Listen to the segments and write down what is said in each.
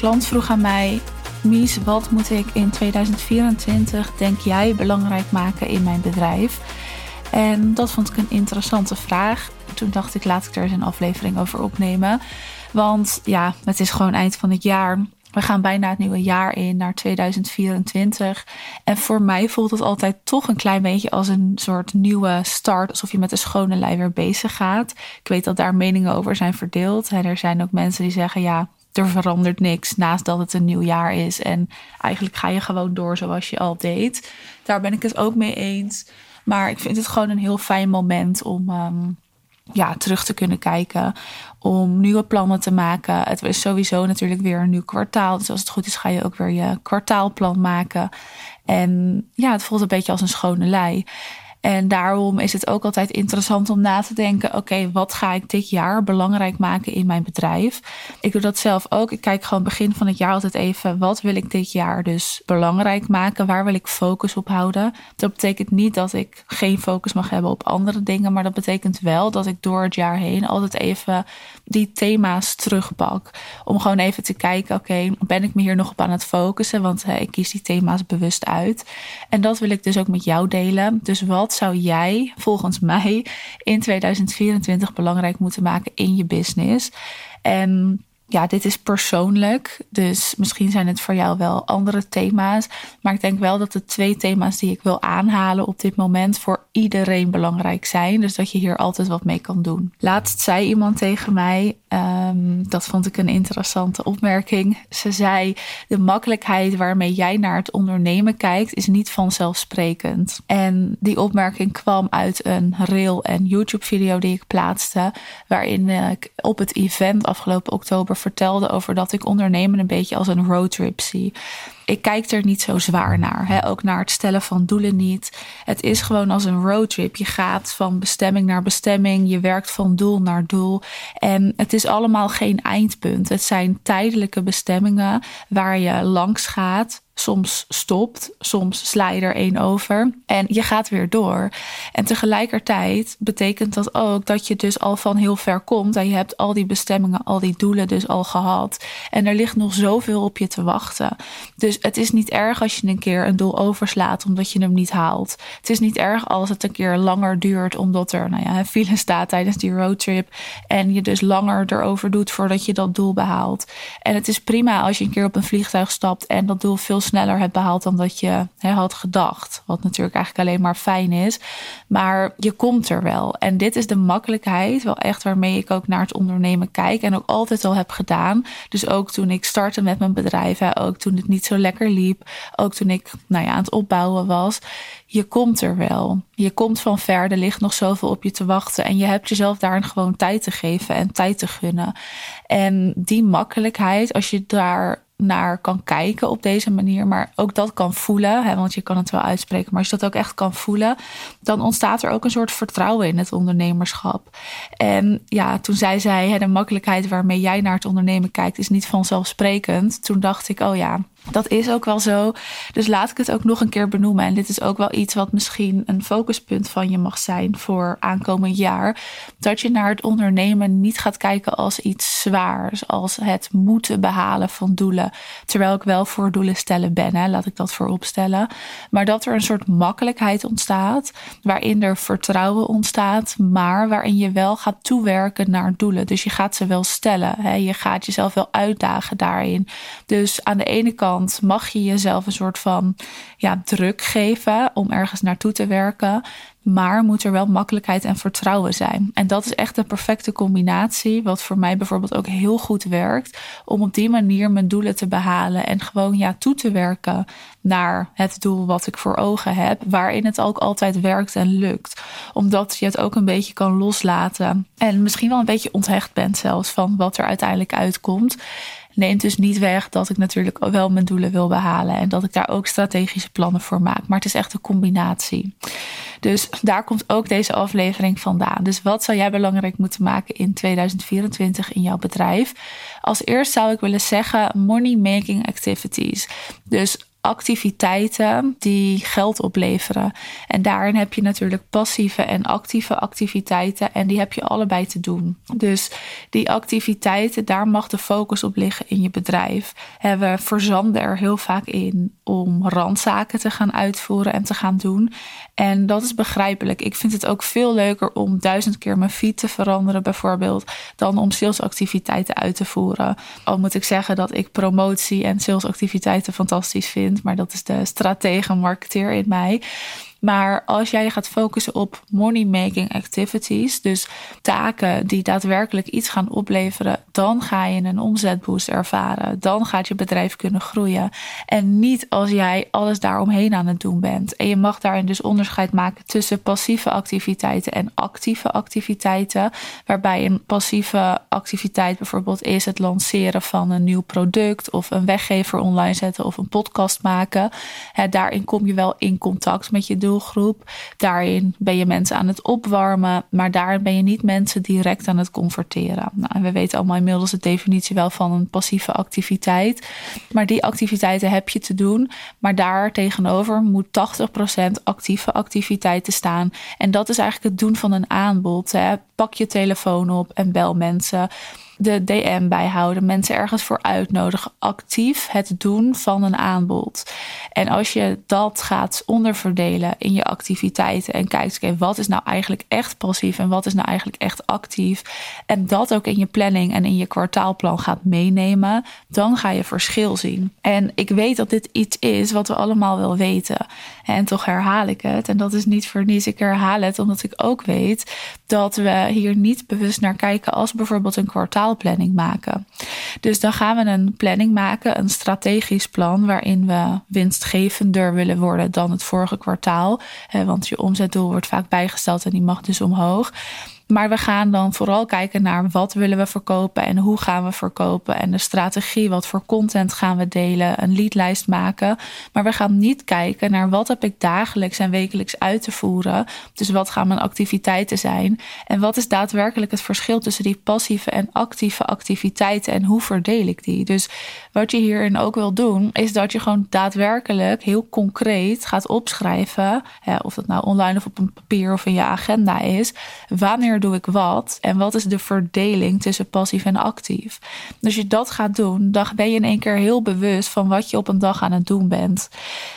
klant vroeg aan mij: Mies, wat moet ik in 2024, denk jij, belangrijk maken in mijn bedrijf? En dat vond ik een interessante vraag. Toen dacht ik, laat ik er eens een aflevering over opnemen. Want ja, het is gewoon eind van het jaar. We gaan bijna het nieuwe jaar in, naar 2024. En voor mij voelt het altijd toch een klein beetje als een soort nieuwe start. Alsof je met een schone lei weer bezig gaat. Ik weet dat daar meningen over zijn verdeeld. En er zijn ook mensen die zeggen, ja, er verandert niks naast dat het een nieuw jaar is. En eigenlijk ga je gewoon door zoals je al deed. Daar ben ik het ook mee eens. Maar ik vind het gewoon een heel fijn moment om ehm, ja, terug te kunnen kijken. Om nieuwe plannen te maken. Het is sowieso natuurlijk weer een nieuw kwartaal. Dus als het goed is, ga je ook weer je kwartaalplan maken. En ja, het voelt een beetje als een schone lei. En daarom is het ook altijd interessant om na te denken: oké, wat ga ik dit jaar belangrijk maken in mijn bedrijf? Ik doe dat zelf ook. Ik kijk gewoon begin van het jaar altijd even: wat wil ik dit jaar dus belangrijk maken? Waar wil ik focus op houden? Dat betekent niet dat ik geen focus mag hebben op andere dingen, maar dat betekent wel dat ik door het jaar heen altijd even die thema's terugpak. Om gewoon even te kijken: oké, ben ik me hier nog op aan het focussen? Want ik kies die thema's bewust uit. En dat wil ik dus ook met jou delen. Dus wat wat zou jij volgens mij in 2024 belangrijk moeten maken in je business? En ja, dit is persoonlijk. Dus misschien zijn het voor jou wel andere thema's. Maar ik denk wel dat de twee thema's die ik wil aanhalen op dit moment voor iedereen belangrijk zijn. Dus dat je hier altijd wat mee kan doen. Laatst zei iemand tegen mij, um, dat vond ik een interessante opmerking. Ze zei: De makkelijkheid waarmee jij naar het ondernemen kijkt, is niet vanzelfsprekend. En die opmerking kwam uit een reel en YouTube-video die ik plaatste. Waarin ik op het event afgelopen oktober vertelde over dat ik ondernemen een beetje als een roadtrip zie ik kijk er niet zo zwaar naar. Hè? Ook naar het stellen van doelen niet. Het is gewoon als een roadtrip. Je gaat van bestemming naar bestemming. Je werkt van doel naar doel. En het is allemaal geen eindpunt. Het zijn tijdelijke bestemmingen waar je langs gaat soms stopt, soms sla je er één over en je gaat weer door. En tegelijkertijd betekent dat ook dat je dus al van heel ver komt en je hebt al die bestemmingen, al die doelen dus al gehad. En er ligt nog zoveel op je te wachten. Dus het is niet erg als je een keer een doel overslaat omdat je hem niet haalt. Het is niet erg als het een keer langer duurt omdat er nou ja, file staat tijdens die roadtrip en je dus langer erover doet voordat je dat doel behaalt. En het is prima als je een keer op een vliegtuig stapt en dat doel veel sneller hebt behaald dan dat je had gedacht. Wat natuurlijk eigenlijk alleen maar fijn is. Maar je komt er wel. En dit is de makkelijkheid, wel echt waarmee ik ook naar het ondernemen kijk. En ook altijd al heb gedaan. Dus ook toen ik startte met mijn bedrijf, ook toen het niet zo lekker liep. Ook toen ik nou ja, aan het opbouwen was. Je komt er wel. Je komt van ver. Er ligt nog zoveel op je te wachten. En je hebt jezelf daar gewoon tijd te geven en tijd te gunnen. En die makkelijkheid, als je daar naar kan kijken op deze manier, maar ook dat kan voelen, hè, want je kan het wel uitspreken, maar als je dat ook echt kan voelen, dan ontstaat er ook een soort vertrouwen in het ondernemerschap. En ja, toen zei zij, de makkelijkheid waarmee jij naar het ondernemen kijkt, is niet vanzelfsprekend. Toen dacht ik, oh ja, dat is ook wel zo. Dus laat ik het ook nog een keer benoemen. En dit is ook wel iets wat misschien een focuspunt van je mag zijn voor aankomend jaar. Dat je naar het ondernemen niet gaat kijken als iets zwaars, als het moeten behalen van doelen. Terwijl ik wel voor doelen stellen ben, hè, laat ik dat voorop stellen. Maar dat er een soort makkelijkheid ontstaat, waarin er vertrouwen ontstaat, maar waarin je wel gaat toewerken naar doelen. Dus je gaat ze wel stellen. Hè. Je gaat jezelf wel uitdagen daarin. Dus aan de ene kant mag je jezelf een soort van ja, druk geven om ergens naartoe te werken. Maar moet er wel makkelijkheid en vertrouwen zijn. En dat is echt de perfecte combinatie. Wat voor mij bijvoorbeeld ook heel goed werkt. Om op die manier mijn doelen te behalen. En gewoon ja, toe te werken naar het doel wat ik voor ogen heb. Waarin het ook altijd werkt en lukt. Omdat je het ook een beetje kan loslaten. En misschien wel een beetje onthecht bent zelfs van wat er uiteindelijk uitkomt neemt dus niet weg dat ik natuurlijk wel mijn doelen wil behalen en dat ik daar ook strategische plannen voor maak. Maar het is echt een combinatie. Dus daar komt ook deze aflevering vandaan. Dus wat zou jij belangrijk moeten maken in 2024 in jouw bedrijf? Als eerst zou ik willen zeggen money making activities. Dus activiteiten die geld opleveren. En daarin heb je natuurlijk passieve en actieve activiteiten en die heb je allebei te doen. Dus die activiteiten, daar mag de focus op liggen in je bedrijf. We verzanden er heel vaak in om randzaken te gaan uitvoeren en te gaan doen. En dat is begrijpelijk. Ik vind het ook veel leuker om duizend keer mijn feed te veranderen, bijvoorbeeld, dan om salesactiviteiten uit te voeren. Al moet ik zeggen dat ik promotie en salesactiviteiten fantastisch vind, maar dat is de stratege marketeer in mij. Maar als jij gaat focussen op money-making activities, dus taken die daadwerkelijk iets gaan opleveren, dan ga je een omzetboost ervaren. Dan gaat je bedrijf kunnen groeien. En niet als jij alles daaromheen aan het doen bent. En je mag daarin dus onderscheid maken tussen passieve activiteiten en actieve activiteiten. Waarbij een passieve activiteit bijvoorbeeld is het lanceren van een nieuw product of een weggever online zetten of een podcast maken. daarin kom je wel in contact met je doel doelgroep. Daarin ben je mensen aan het opwarmen, maar daarin ben je niet mensen direct aan het converteren. Nou, en we weten allemaal inmiddels de definitie wel van een passieve activiteit. Maar die activiteiten heb je te doen. Maar daar tegenover moet 80% actieve activiteiten staan. En dat is eigenlijk het doen van een aanbod. Pak je telefoon op en bel mensen de DM bijhouden, mensen ergens voor uitnodigen, actief het doen van een aanbod. En als je dat gaat onderverdelen in je activiteiten en kijkt, oké, wat is nou eigenlijk echt passief en wat is nou eigenlijk echt actief, en dat ook in je planning en in je kwartaalplan gaat meenemen, dan ga je verschil zien. En ik weet dat dit iets is wat we allemaal wel weten. En toch herhaal ik het. En dat is niet voor niets. Ik herhaal het omdat ik ook weet dat we hier niet bewust naar kijken als bijvoorbeeld een kwartaalplanning maken. Dus dan gaan we een planning maken, een strategisch plan waarin we winstgevender willen worden dan het vorige kwartaal. Want je omzetdoel wordt vaak bijgesteld en die mag dus omhoog. Maar we gaan dan vooral kijken naar wat willen we verkopen en hoe gaan we verkopen en de strategie, wat voor content gaan we delen, een leadlijst maken. Maar we gaan niet kijken naar wat heb ik dagelijks en wekelijks uit te voeren. Dus wat gaan mijn activiteiten zijn en wat is daadwerkelijk het verschil tussen die passieve en actieve activiteiten en hoe verdeel ik die. Dus wat je hierin ook wil doen, is dat je gewoon daadwerkelijk heel concreet gaat opschrijven, of dat nou online of op een papier of in je agenda is, wanneer doe ik wat en wat is de verdeling tussen passief en actief. Dus je dat gaat doen, dan ben je in één keer heel bewust van wat je op een dag aan het doen bent.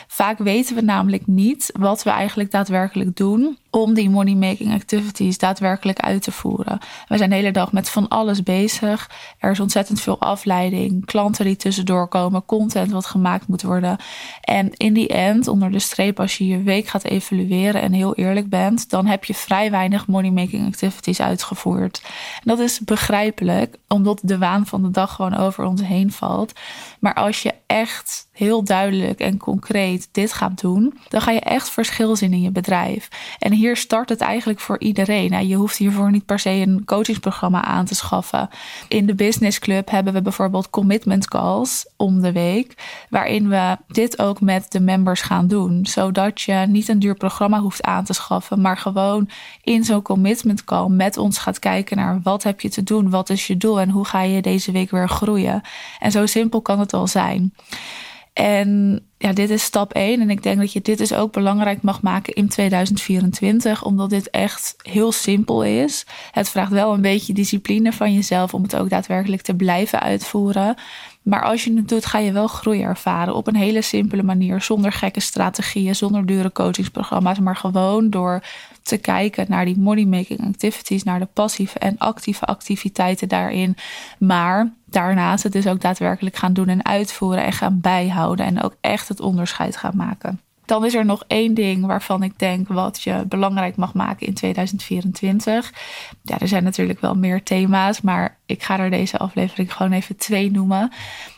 Vaak weten we namelijk niet wat we eigenlijk daadwerkelijk doen om die money making activities daadwerkelijk uit te voeren. We zijn de hele dag met van alles bezig. Er is ontzettend veel afleiding, klanten die tussendoor komen, content wat gemaakt moet worden. En in die end, onder de streep, als je je week gaat evalueren en heel eerlijk bent, dan heb je vrij weinig money making activities uitgevoerd. En dat is begrijpelijk, omdat de waan van de dag gewoon over ons heen valt. Maar als je echt heel duidelijk en concreet dit gaat doen, dan ga je echt verschil zien in je bedrijf. En hier start het eigenlijk voor iedereen. Je hoeft hiervoor niet per se een coachingsprogramma aan te schaffen. In de Business Club hebben we bijvoorbeeld commitment calls om de week, waarin we dit ook met de members gaan doen, zodat je niet een duur programma hoeft aan te schaffen, maar gewoon in zo'n commitment call met ons gaat kijken naar wat heb je te doen, wat is je doel en hoe ga je deze week weer groeien. En zo simpel kan het al zijn. En ja, dit is stap 1. En ik denk dat je dit dus ook belangrijk mag maken in 2024, omdat dit echt heel simpel is. Het vraagt wel een beetje discipline van jezelf om het ook daadwerkelijk te blijven uitvoeren. Maar als je het doet, ga je wel groei ervaren op een hele simpele manier, zonder gekke strategieën, zonder dure coachingsprogramma's, maar gewoon door te kijken naar die money making activities, naar de passieve en actieve activiteiten daarin. Maar daarnaast het dus ook daadwerkelijk gaan doen en uitvoeren en gaan bijhouden en ook echt het onderscheid gaan maken. Dan is er nog één ding waarvan ik denk wat je belangrijk mag maken in 2024. Ja, er zijn natuurlijk wel meer thema's, maar ik ga er deze aflevering gewoon even twee noemen.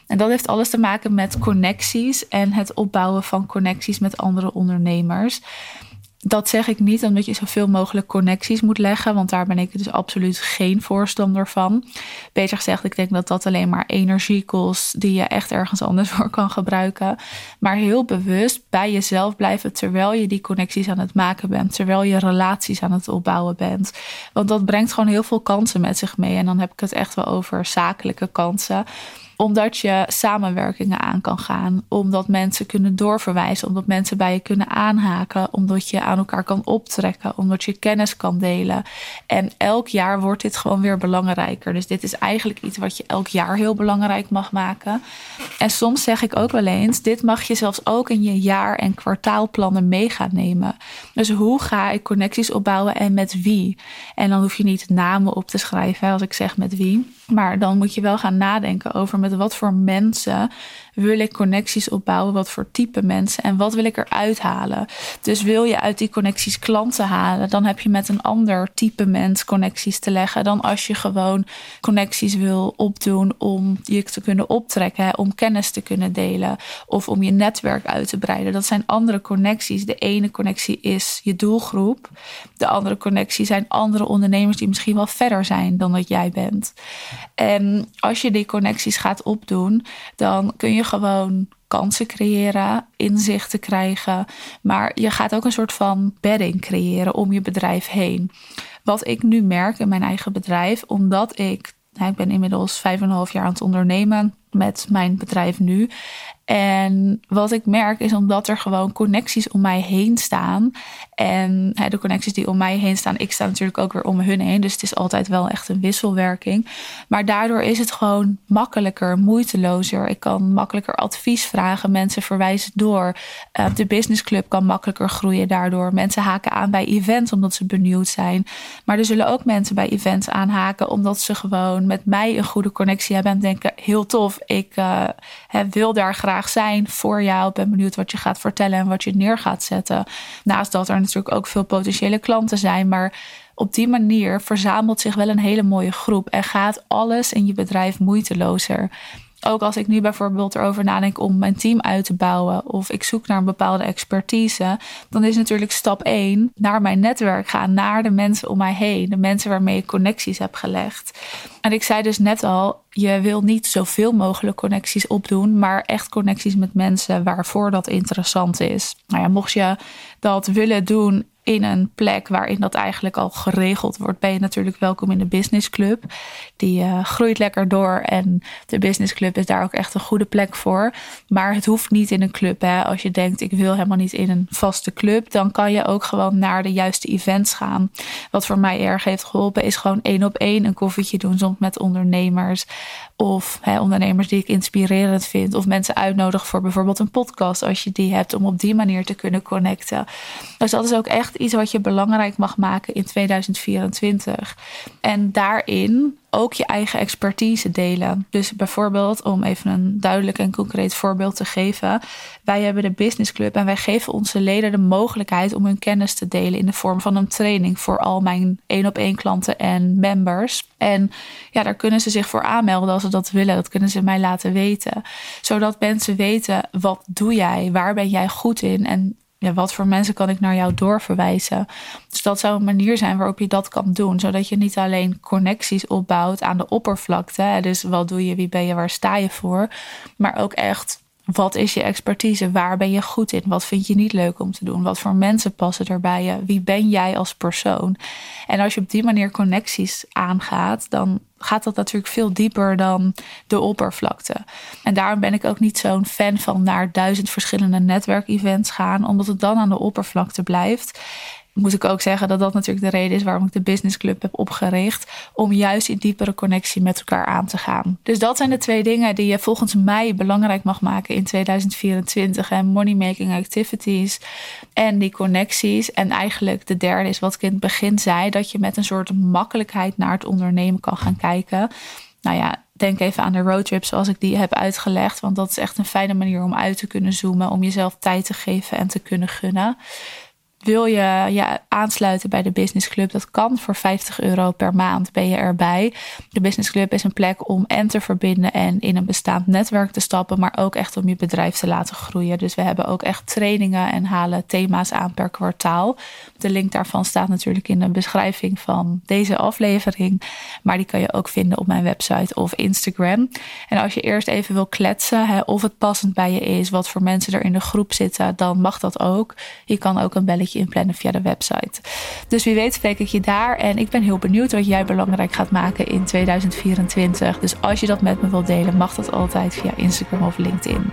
En dat heeft alles te maken met connecties en het opbouwen van connecties met andere ondernemers dat zeg ik niet omdat je zoveel mogelijk connecties moet leggen, want daar ben ik dus absoluut geen voorstander van. Beter gezegd, ik denk dat dat alleen maar energie kost die je echt ergens anders voor kan gebruiken. Maar heel bewust bij jezelf blijven terwijl je die connecties aan het maken bent, terwijl je relaties aan het opbouwen bent. Want dat brengt gewoon heel veel kansen met zich mee. En dan heb ik het echt wel over zakelijke kansen. Omdat je samenwerkingen aan kan gaan. Omdat mensen kunnen doorverwijzen. Omdat mensen bij je kunnen aanhaken. Omdat je aan elkaar kan optrekken. Omdat je kennis kan delen. En elk jaar wordt dit gewoon weer belangrijker. Dus dit is eigenlijk iets wat je elk jaar heel belangrijk mag maken. En soms zeg ik ook wel eens: dit mag je zelfs ook in je jaar- en kwartaalplannen mee gaan nemen. Dus hoe ga ik connecties opbouwen en met wie? En dan hoef je niet namen op te schrijven als ik zeg met wie. Maar dan moet je wel gaan nadenken over met wat voor mensen wil ik connecties opbouwen, wat voor type mensen en wat wil ik eruit halen. Dus wil je uit die connecties klanten halen, dan heb je met een ander type mens connecties te leggen dan als je gewoon connecties wil opdoen om je te kunnen optrekken, om kennis te kunnen delen of om je netwerk uit te breiden. Dat zijn andere connecties. De ene connectie is je doelgroep, de andere connectie zijn andere ondernemers die misschien wel verder zijn dan dat jij bent. En als je die connecties gaat opdoen, dan kun je gewoon kansen creëren, inzichten krijgen. Maar je gaat ook een soort van bedding creëren om je bedrijf heen. Wat ik nu merk in mijn eigen bedrijf, omdat ik, nou, ik ben inmiddels vijf en een half jaar aan het ondernemen met mijn bedrijf nu. En wat ik merk is omdat er gewoon connecties om mij heen staan. En hè, de connecties die om mij heen staan, ik sta natuurlijk ook weer om hun heen. Dus het is altijd wel echt een wisselwerking. Maar daardoor is het gewoon makkelijker, moeitelozer. Ik kan makkelijker advies vragen. Mensen verwijzen door. Uh, de businessclub kan makkelijker groeien daardoor. Mensen haken aan bij events omdat ze benieuwd zijn. Maar er zullen ook mensen bij events aanhaken omdat ze gewoon met mij een goede connectie hebben. En denken: heel tof, ik uh, wil daar graag zijn voor jou. Ben benieuwd wat je gaat vertellen en wat je neer gaat zetten. Naast dat er natuurlijk ook veel potentiële klanten zijn. Maar op die manier verzamelt zich wel een hele mooie groep en gaat alles in je bedrijf moeitelozer. Ook als ik nu bijvoorbeeld erover nadenk om mijn team uit te bouwen of ik zoek naar een bepaalde expertise, dan is natuurlijk stap 1 naar mijn netwerk gaan, naar de mensen om mij heen, de mensen waarmee ik connecties heb gelegd. En ik zei dus net al, je wil niet zoveel mogelijk connecties opdoen, maar echt connecties met mensen waarvoor dat interessant is. Nou ja, mocht je dat willen doen in een plek waarin dat eigenlijk al geregeld wordt, ben je natuurlijk welkom in de business club. Die uh, groeit lekker door en de business club is daar ook echt een goede plek voor. Maar het hoeft niet in een club. Hè. Als je denkt, ik wil helemaal niet in een vaste club, dan kan je ook gewoon naar de juiste events gaan. Wat voor mij erg heeft geholpen, is gewoon één op één een koffietje doen, soms met ondernemers. Of hè, ondernemers die ik inspirerend vind. Of mensen uitnodigen voor bijvoorbeeld een podcast als je die hebt. Om op die manier te kunnen connecten. Dus dat is ook echt iets wat je belangrijk mag maken in 2024. En daarin ook je eigen expertise delen. Dus bijvoorbeeld, om even een duidelijk en concreet voorbeeld te geven. Wij hebben de Business Club en wij geven onze leden de mogelijkheid om hun kennis te delen in de vorm van een training voor al mijn één op één klanten en members. En ja, daar kunnen ze zich voor aanmelden als ze dat willen. Dat kunnen ze mij laten weten. Zodat mensen weten, wat doe jij? Waar ben jij goed in? En ja, wat voor mensen kan ik naar jou doorverwijzen? Dus dat zou een manier zijn waarop je dat kan doen. Zodat je niet alleen connecties opbouwt aan de oppervlakte. Dus wat doe je, wie ben je, waar sta je voor? Maar ook echt wat is je expertise? Waar ben je goed in? Wat vind je niet leuk om te doen? Wat voor mensen passen er bij je? Wie ben jij als persoon? En als je op die manier connecties aangaat, dan gaat dat natuurlijk veel dieper dan de oppervlakte. En daarom ben ik ook niet zo'n fan van naar duizend verschillende netwerkevents gaan, omdat het dan aan de oppervlakte blijft moet ik ook zeggen dat dat natuurlijk de reden is waarom ik de Business Club heb opgericht. Om juist die diepere connectie met elkaar aan te gaan. Dus dat zijn de twee dingen die je volgens mij belangrijk mag maken in 2024. En money making activities en die connecties. En eigenlijk de derde is wat ik in het begin zei. Dat je met een soort makkelijkheid naar het ondernemen kan gaan kijken. Nou ja, denk even aan de roadtrip zoals ik die heb uitgelegd. Want dat is echt een fijne manier om uit te kunnen zoomen. Om jezelf tijd te geven en te kunnen gunnen. Wil je je aansluiten bij de Business Club? Dat kan voor 50 euro per maand ben je erbij. De Business Club is een plek om en te verbinden en in een bestaand netwerk te stappen, maar ook echt om je bedrijf te laten groeien. Dus we hebben ook echt trainingen en halen thema's aan per kwartaal. De link daarvan staat natuurlijk in de beschrijving van deze aflevering, maar die kan je ook vinden op mijn website of Instagram. En als je eerst even wil kletsen hè, of het passend bij je is, wat voor mensen er in de groep zitten, dan mag dat ook. Je kan ook een belletje kwartiertje inplannen via de website. Dus wie weet spreek ik je daar. En ik ben heel benieuwd wat jij belangrijk gaat maken in 2024. Dus als je dat met me wilt delen, mag dat altijd via Instagram of LinkedIn.